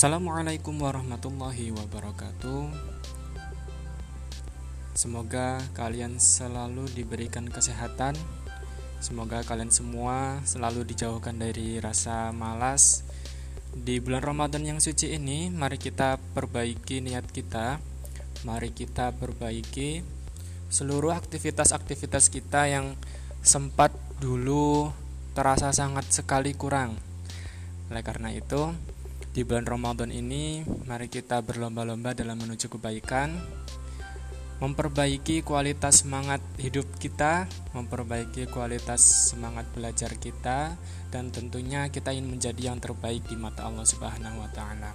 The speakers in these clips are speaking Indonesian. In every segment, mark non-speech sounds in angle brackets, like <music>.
Assalamualaikum warahmatullahi wabarakatuh. Semoga kalian selalu diberikan kesehatan. Semoga kalian semua selalu dijauhkan dari rasa malas. Di bulan Ramadan yang suci ini, mari kita perbaiki niat kita. Mari kita perbaiki seluruh aktivitas-aktivitas kita yang sempat dulu terasa sangat sekali kurang. Oleh karena itu, di bulan Ramadan ini, mari kita berlomba-lomba dalam menuju kebaikan, memperbaiki kualitas semangat hidup kita, memperbaiki kualitas semangat belajar kita, dan tentunya kita ingin menjadi yang terbaik di mata Allah Subhanahu wa Ta'ala.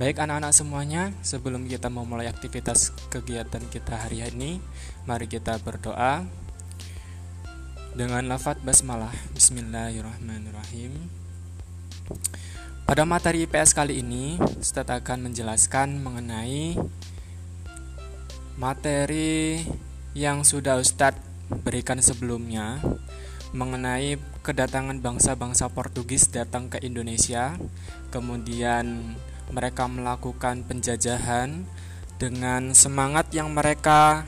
Baik, anak-anak semuanya, sebelum kita memulai aktivitas kegiatan kita hari ini, mari kita berdoa dengan lafaz basmalah. Bismillahirrahmanirrahim. Pada materi IPS kali ini, Ustadz akan menjelaskan mengenai materi yang sudah Ustadz berikan sebelumnya mengenai kedatangan bangsa-bangsa Portugis datang ke Indonesia, kemudian mereka melakukan penjajahan dengan semangat yang mereka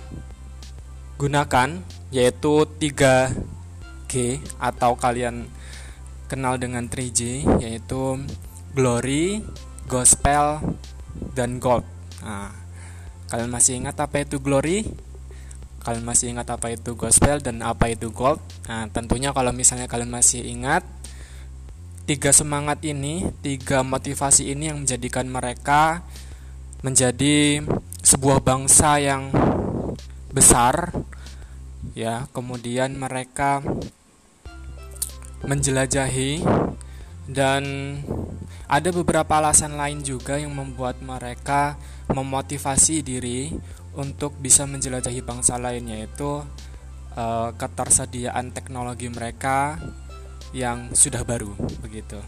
gunakan yaitu 3G atau kalian kenal dengan 3G yaitu glory, gospel, dan gold. Nah, kalian masih ingat apa itu glory? Kalian masih ingat apa itu gospel dan apa itu gold? Nah, tentunya kalau misalnya kalian masih ingat tiga semangat ini, tiga motivasi ini yang menjadikan mereka menjadi sebuah bangsa yang besar ya, kemudian mereka menjelajahi dan ada beberapa alasan lain juga yang membuat mereka memotivasi diri untuk bisa menjelajahi bangsa lain yaitu uh, ketersediaan teknologi mereka yang sudah baru begitu.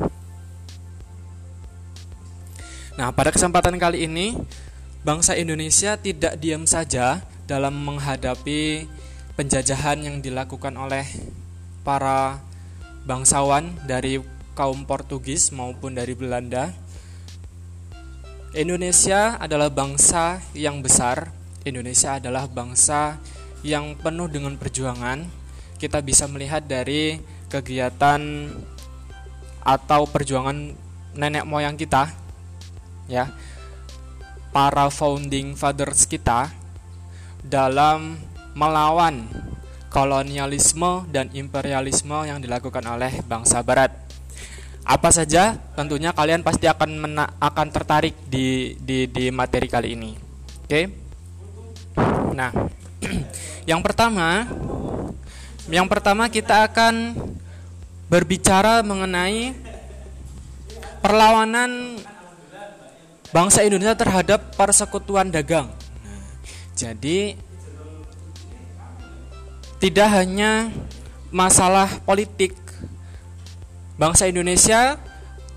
Nah, pada kesempatan kali ini bangsa Indonesia tidak diam saja dalam menghadapi penjajahan yang dilakukan oleh para bangsawan dari kaum Portugis maupun dari Belanda. Indonesia adalah bangsa yang besar. Indonesia adalah bangsa yang penuh dengan perjuangan. Kita bisa melihat dari kegiatan atau perjuangan nenek moyang kita, ya, para founding fathers kita dalam melawan kolonialisme dan imperialisme yang dilakukan oleh bangsa Barat apa saja tentunya kalian pasti akan mena akan tertarik di di di materi kali ini. Oke. Okay? Nah, <clears throat> yang pertama yang pertama kita akan berbicara mengenai perlawanan bangsa Indonesia terhadap persekutuan dagang. Nah, jadi tidak hanya masalah politik bangsa Indonesia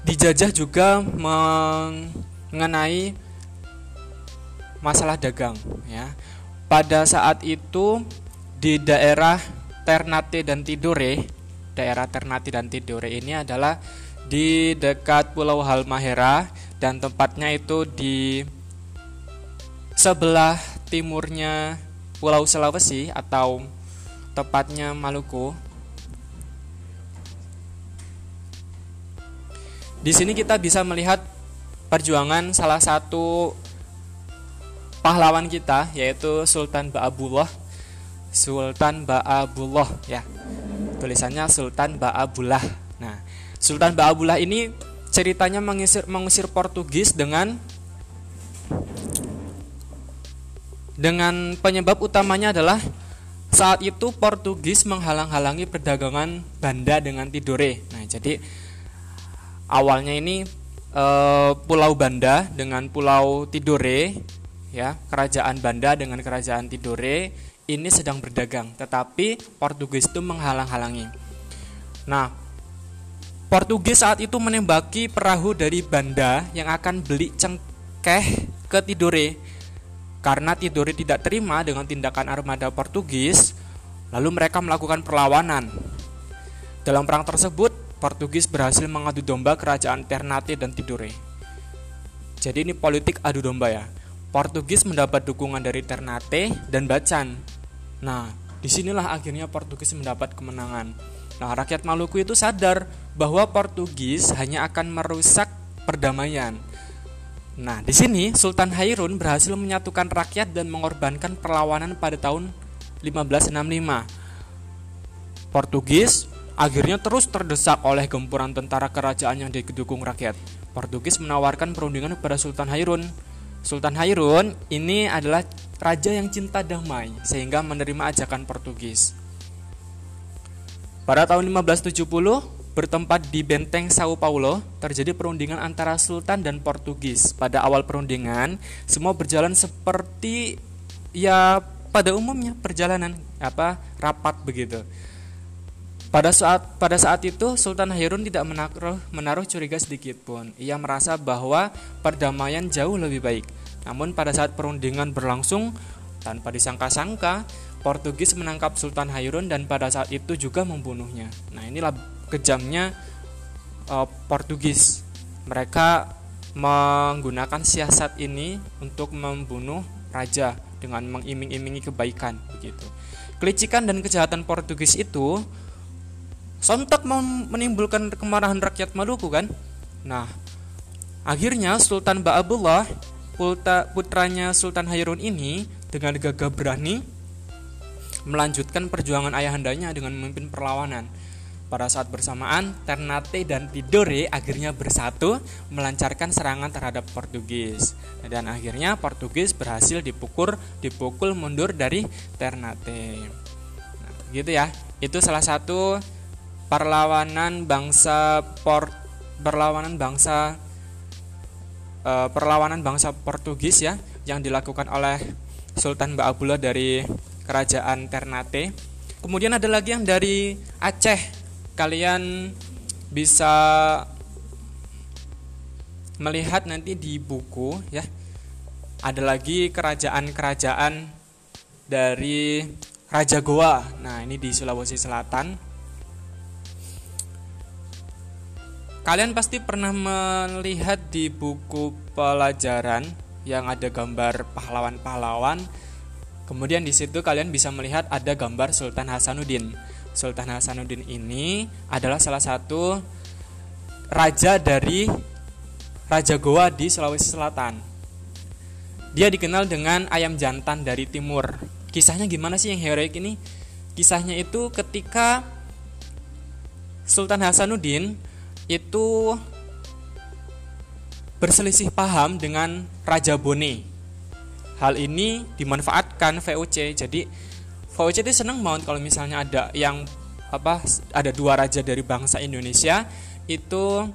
dijajah juga mengenai masalah dagang ya. Pada saat itu di daerah Ternate dan Tidore, daerah Ternate dan Tidore ini adalah di dekat Pulau Halmahera dan tempatnya itu di sebelah timurnya Pulau Sulawesi atau tepatnya Maluku Di sini kita bisa melihat perjuangan salah satu pahlawan kita yaitu Sultan Ba'abullah. Sultan Ba'abullah ya. Tulisannya Sultan Ba'abullah. Nah, Sultan Ba'abullah ini ceritanya mengusir mengusir Portugis dengan dengan penyebab utamanya adalah saat itu Portugis menghalang-halangi perdagangan Banda dengan Tidore. Nah, jadi awalnya ini uh, Pulau Banda dengan Pulau Tidore ya kerajaan Banda dengan kerajaan Tidore ini sedang berdagang tetapi Portugis itu menghalang-halangi. Nah Portugis saat itu menembaki perahu dari Banda yang akan beli cengkeh ke Tidore. Karena Tidore tidak terima dengan tindakan armada Portugis lalu mereka melakukan perlawanan. Dalam perang tersebut Portugis berhasil mengadu domba kerajaan Ternate dan Tidore. Jadi ini politik adu domba ya. Portugis mendapat dukungan dari Ternate dan Bacan. Nah, di sinilah akhirnya Portugis mendapat kemenangan. Nah, rakyat Maluku itu sadar bahwa Portugis hanya akan merusak perdamaian. Nah, di sini Sultan Hairun berhasil menyatukan rakyat dan mengorbankan perlawanan pada tahun 1565. Portugis akhirnya terus terdesak oleh gempuran tentara kerajaan yang didukung rakyat. Portugis menawarkan perundingan kepada Sultan Hairun. Sultan Hairun ini adalah raja yang cinta damai sehingga menerima ajakan Portugis. Pada tahun 1570, bertempat di benteng Sao Paulo, terjadi perundingan antara Sultan dan Portugis. Pada awal perundingan, semua berjalan seperti ya pada umumnya perjalanan apa rapat begitu. Pada saat pada saat itu Sultan Harun tidak menaruh menaruh curiga sedikit pun. Ia merasa bahwa perdamaian jauh lebih baik. Namun pada saat perundingan berlangsung tanpa disangka-sangka Portugis menangkap Sultan Harun dan pada saat itu juga membunuhnya. Nah, inilah kejamnya uh, Portugis. Mereka menggunakan siasat ini untuk membunuh raja dengan mengiming-imingi kebaikan begitu. Kelicikan dan kejahatan Portugis itu sontak menimbulkan kemarahan rakyat Maluku kan nah akhirnya Sultan Ba'abullah putranya Sultan Hairun ini dengan gagah berani melanjutkan perjuangan ayahandanya dengan memimpin perlawanan pada saat bersamaan, Ternate dan Tidore akhirnya bersatu melancarkan serangan terhadap Portugis. Dan akhirnya Portugis berhasil dipukul dipukul mundur dari Ternate. Nah, gitu ya. Itu salah satu perlawanan bangsa port perlawanan bangsa uh, perlawanan bangsa Portugis ya yang dilakukan oleh Sultan Ba'abullah dari kerajaan Ternate. Kemudian ada lagi yang dari Aceh. Kalian bisa melihat nanti di buku ya. Ada lagi kerajaan-kerajaan dari Raja Goa. Nah, ini di Sulawesi Selatan Kalian pasti pernah melihat di buku pelajaran yang ada gambar pahlawan-pahlawan. Kemudian di situ kalian bisa melihat ada gambar Sultan Hasanuddin. Sultan Hasanuddin ini adalah salah satu raja dari Raja Goa di Sulawesi Selatan. Dia dikenal dengan ayam jantan dari timur. Kisahnya gimana sih yang heroik ini? Kisahnya itu ketika Sultan Hasanuddin itu berselisih paham dengan Raja Bone. Hal ini dimanfaatkan VOC. Jadi VOC itu senang banget kalau misalnya ada yang apa ada dua raja dari bangsa Indonesia itu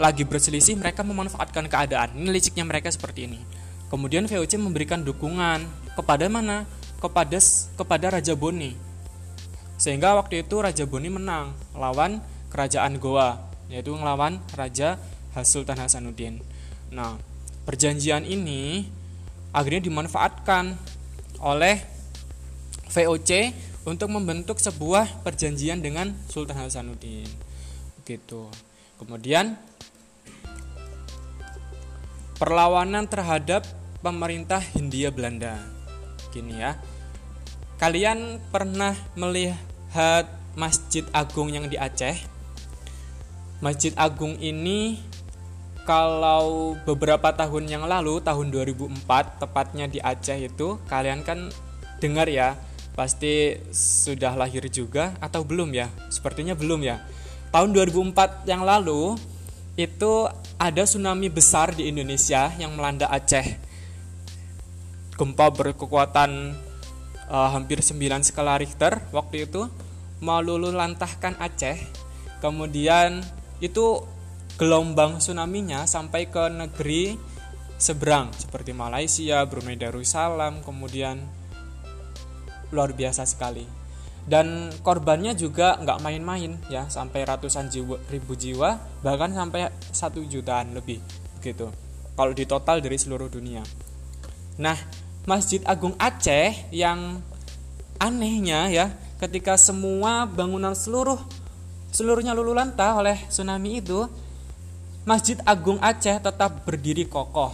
lagi berselisih mereka memanfaatkan keadaan. Ini liciknya mereka seperti ini. Kemudian VOC memberikan dukungan kepada mana? Kepada kepada Raja Boni. Sehingga waktu itu Raja Boni menang lawan kerajaan Goa yaitu melawan Raja Sultan Hasanuddin. Nah, perjanjian ini akhirnya dimanfaatkan oleh VOC untuk membentuk sebuah perjanjian dengan Sultan Hasanuddin. Begitu. Kemudian perlawanan terhadap pemerintah Hindia Belanda. Gini ya. Kalian pernah melihat Masjid Agung yang di Aceh? Masjid Agung ini kalau beberapa tahun yang lalu tahun 2004 tepatnya di Aceh itu kalian kan dengar ya pasti sudah lahir juga atau belum ya? Sepertinya belum ya. Tahun 2004 yang lalu itu ada tsunami besar di Indonesia yang melanda Aceh. Gempa berkekuatan uh, hampir 9 skala Richter waktu itu melulu lantahkan Aceh. Kemudian itu gelombang tsunami-nya sampai ke negeri seberang seperti Malaysia, Brunei Darussalam, kemudian luar biasa sekali. Dan korbannya juga nggak main-main ya, sampai ratusan jiwa, ribu jiwa, bahkan sampai satu jutaan lebih gitu. Kalau di total dari seluruh dunia. Nah, Masjid Agung Aceh yang anehnya ya, ketika semua bangunan seluruh seluruhnya lulu lantah oleh tsunami itu Masjid Agung Aceh tetap berdiri kokoh.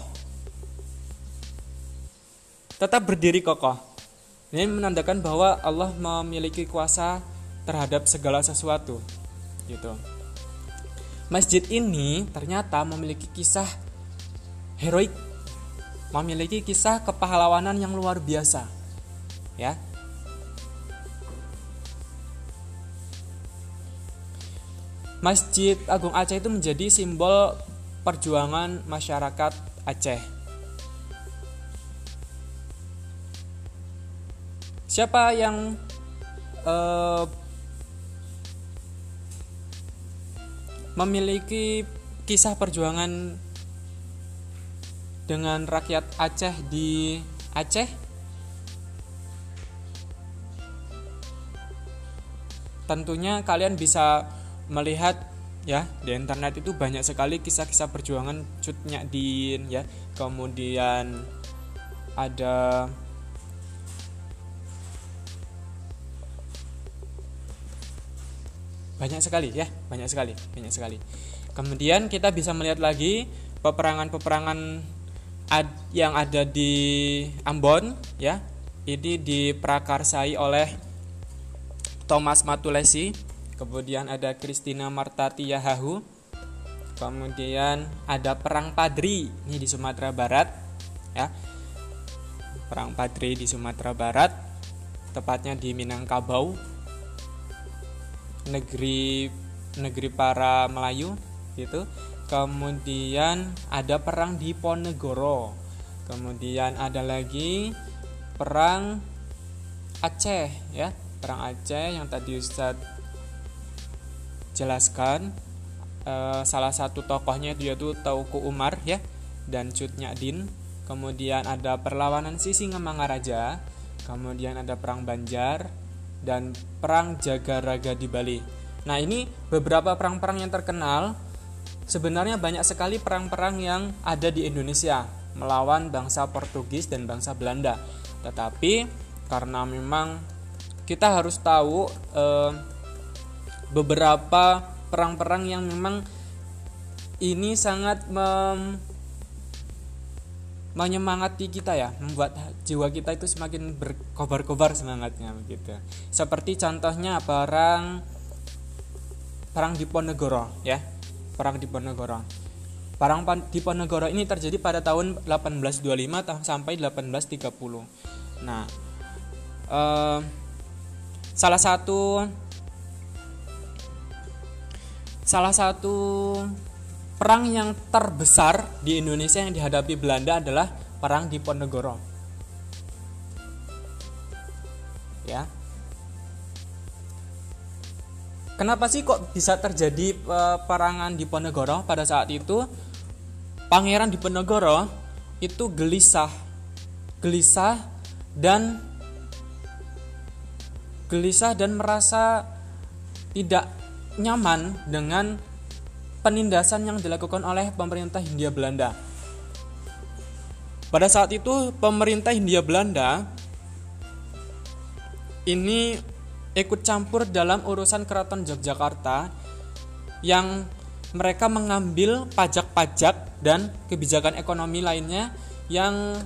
Tetap berdiri kokoh. Ini menandakan bahwa Allah memiliki kuasa terhadap segala sesuatu. Gitu. Masjid ini ternyata memiliki kisah heroik, memiliki kisah kepahlawanan yang luar biasa. Ya, Masjid Agung Aceh itu menjadi simbol perjuangan masyarakat Aceh. Siapa yang uh, memiliki kisah perjuangan dengan rakyat Aceh di Aceh? Tentunya kalian bisa melihat ya di internet itu banyak sekali kisah-kisah perjuangan Cut Din ya. Kemudian ada banyak sekali ya banyak sekali banyak sekali. Kemudian kita bisa melihat lagi peperangan-peperangan ad, yang ada di Ambon ya ini diprakarsai oleh Thomas Matulesi kemudian ada Christina Martati Yahahu kemudian ada perang Padri ini di Sumatera Barat ya. Perang Padri di Sumatera Barat tepatnya di Minangkabau. Negeri negeri para Melayu gitu. Kemudian ada perang di Ponegoro kemudian ada lagi perang Aceh ya. Perang Aceh yang tadi Ustadz jelaskan uh, salah satu tokohnya dia tuh Tauku Umar ya dan Cut Din. Kemudian ada perlawanan Sisingamangaraja kemudian ada perang Banjar dan perang Jagaraga di Bali. Nah ini beberapa perang-perang yang terkenal. Sebenarnya banyak sekali perang-perang yang ada di Indonesia melawan bangsa Portugis dan bangsa Belanda. Tetapi karena memang kita harus tahu eh, beberapa perang-perang yang memang ini sangat mem menyemangati kita ya, membuat jiwa kita itu semakin berkobar-kobar semangatnya begitu. Seperti contohnya perang perang di Ponegoro ya. Perang di Ponegoro. Perang di Ponegoro ini terjadi pada tahun 1825 sampai 1830. Nah, eh, salah satu salah satu perang yang terbesar di Indonesia yang dihadapi Belanda adalah perang di Ponegoro. Ya. Kenapa sih kok bisa terjadi perangan di Ponegoro pada saat itu? Pangeran di Ponegoro itu gelisah. Gelisah dan gelisah dan merasa tidak nyaman dengan penindasan yang dilakukan oleh pemerintah Hindia Belanda. Pada saat itu pemerintah Hindia Belanda ini ikut campur dalam urusan keraton Yogyakarta yang mereka mengambil pajak-pajak dan kebijakan ekonomi lainnya yang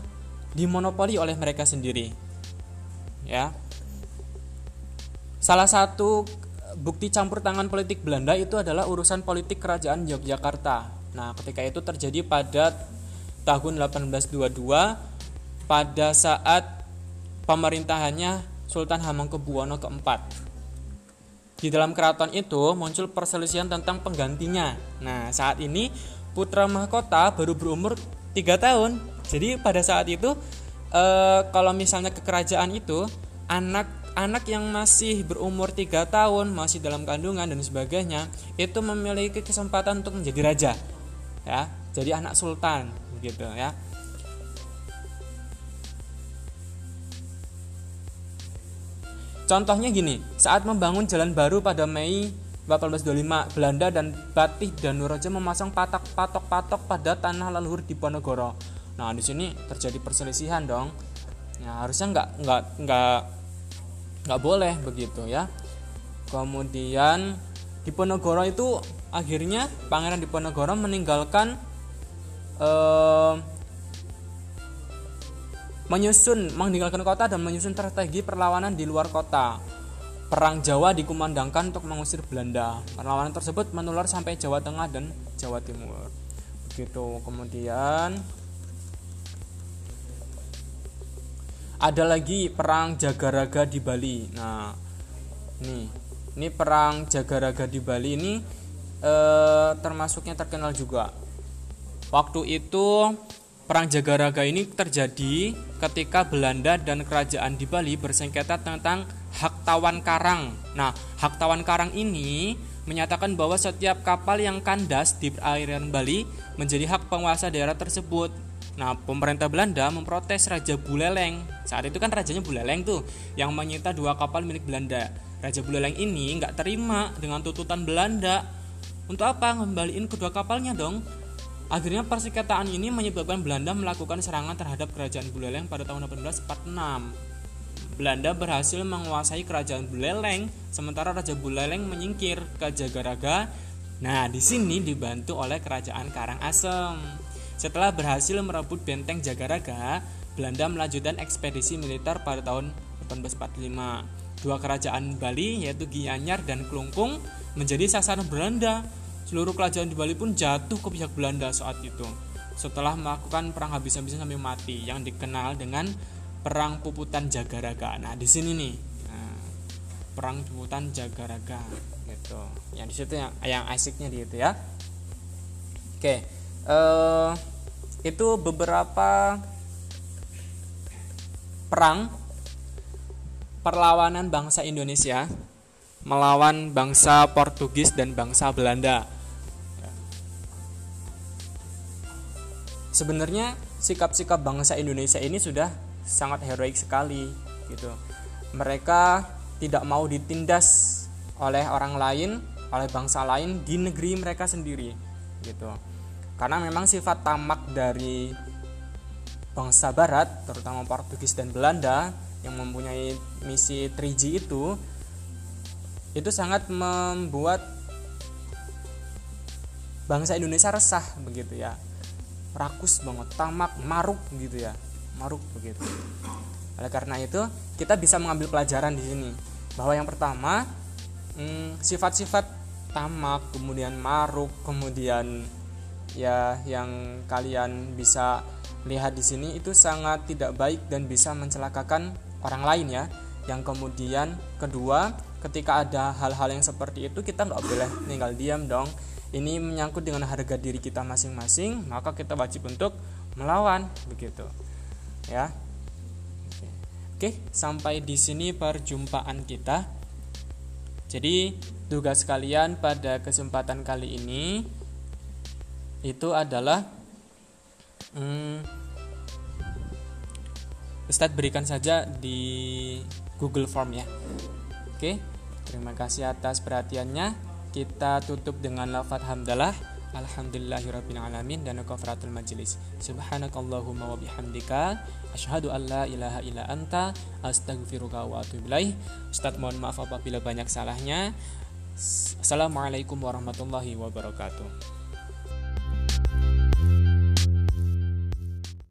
dimonopoli oleh mereka sendiri. Ya. Salah satu bukti campur tangan politik Belanda itu adalah urusan politik kerajaan Yogyakarta. Nah, ketika itu terjadi pada tahun 1822 pada saat pemerintahannya Sultan Hamengkubuwono keempat. Di dalam keraton itu muncul perselisihan tentang penggantinya. Nah, saat ini putra mahkota baru berumur 3 tahun. Jadi pada saat itu eh, kalau misalnya ke kerajaan itu anak anak yang masih berumur tiga tahun masih dalam kandungan dan sebagainya itu memiliki kesempatan untuk menjadi raja ya jadi anak sultan gitu ya Contohnya gini, saat membangun jalan baru pada Mei 1825, Belanda dan Batih dan Nuraja memasang patok-patok-patok pada tanah leluhur di Ponegoro. Nah, di sini terjadi perselisihan dong. Ya, harusnya nggak nggak nggak nggak boleh begitu ya kemudian Diponegoro itu akhirnya Pangeran Diponegoro meninggalkan eh, menyusun meninggalkan kota dan menyusun strategi perlawanan di luar kota. Perang Jawa dikumandangkan untuk mengusir Belanda. Perlawanan tersebut menular sampai Jawa Tengah dan Jawa Timur. Begitu. Kemudian ada lagi perang Jagaraga di Bali. Nah, ini ini perang Jagaraga di Bali ini eh, termasuknya terkenal juga. Waktu itu perang Jagaraga ini terjadi ketika Belanda dan kerajaan di Bali bersengketa tentang hak tawan karang. Nah, hak tawan karang ini menyatakan bahwa setiap kapal yang kandas di perairan Bali menjadi hak penguasa daerah tersebut. Nah, pemerintah Belanda memprotes Raja Buleleng. Saat itu kan rajanya Buleleng tuh yang menyita dua kapal milik Belanda. Raja Buleleng ini nggak terima dengan tuntutan Belanda. Untuk apa ngembaliin kedua kapalnya dong? Akhirnya persengketaan ini menyebabkan Belanda melakukan serangan terhadap kerajaan Buleleng pada tahun 1846. Belanda berhasil menguasai kerajaan Buleleng, sementara Raja Buleleng menyingkir ke Jagaraga. Nah, di sini dibantu oleh kerajaan Karangasem. Setelah berhasil merebut benteng Jagaraga, Belanda melanjutkan ekspedisi militer pada tahun 1845. Dua kerajaan Bali yaitu Gianyar dan Klungkung menjadi sasaran Belanda Seluruh kerajaan di Bali pun jatuh ke pihak Belanda saat itu. Setelah melakukan perang habis-habisan sampai mati yang dikenal dengan Perang Puputan Jagaraga. Nah, di sini nih. Nah, perang Puputan Jagaraga gitu. Yang di situ yang yang asiknya di itu ya. Oke. Uh, itu beberapa perang perlawanan bangsa Indonesia melawan bangsa Portugis dan bangsa Belanda. sebenarnya sikap-sikap bangsa Indonesia ini sudah sangat heroik sekali gitu. Mereka tidak mau ditindas oleh orang lain, oleh bangsa lain di negeri mereka sendiri gitu. Karena memang sifat tamak dari bangsa barat, terutama Portugis dan Belanda yang mempunyai misi 3G itu itu sangat membuat bangsa Indonesia resah begitu ya. Rakus banget tamak maruk gitu ya. Maruk begitu. Oleh karena itu kita bisa mengambil pelajaran di sini. Bahwa yang pertama hmm, sifat-sifat hmm, tamak kemudian maruk kemudian ya yang kalian bisa lihat di sini itu sangat tidak baik dan bisa mencelakakan orang lain ya yang kemudian kedua ketika ada hal-hal yang seperti itu kita nggak boleh tinggal diam dong ini menyangkut dengan harga diri kita masing-masing, maka kita wajib untuk melawan begitu. Ya. Oke, sampai di sini perjumpaan kita. Jadi, tugas kalian pada kesempatan kali ini itu adalah hmm, Ustadz berikan saja di Google Form ya. Oke, terima kasih atas perhatiannya. Kita tutup dengan lafaz hamdalah. Alhamdulillahirrabbilalamin dan kafaratul majlis. Subhanakallahumma wa bihamdika. Ashadu an la ilaha illa anta. Astagfiruka wa atubu ilaih. Ustaz mohon maaf apabila banyak salahnya. Assalamualaikum warahmatullahi wabarakatuh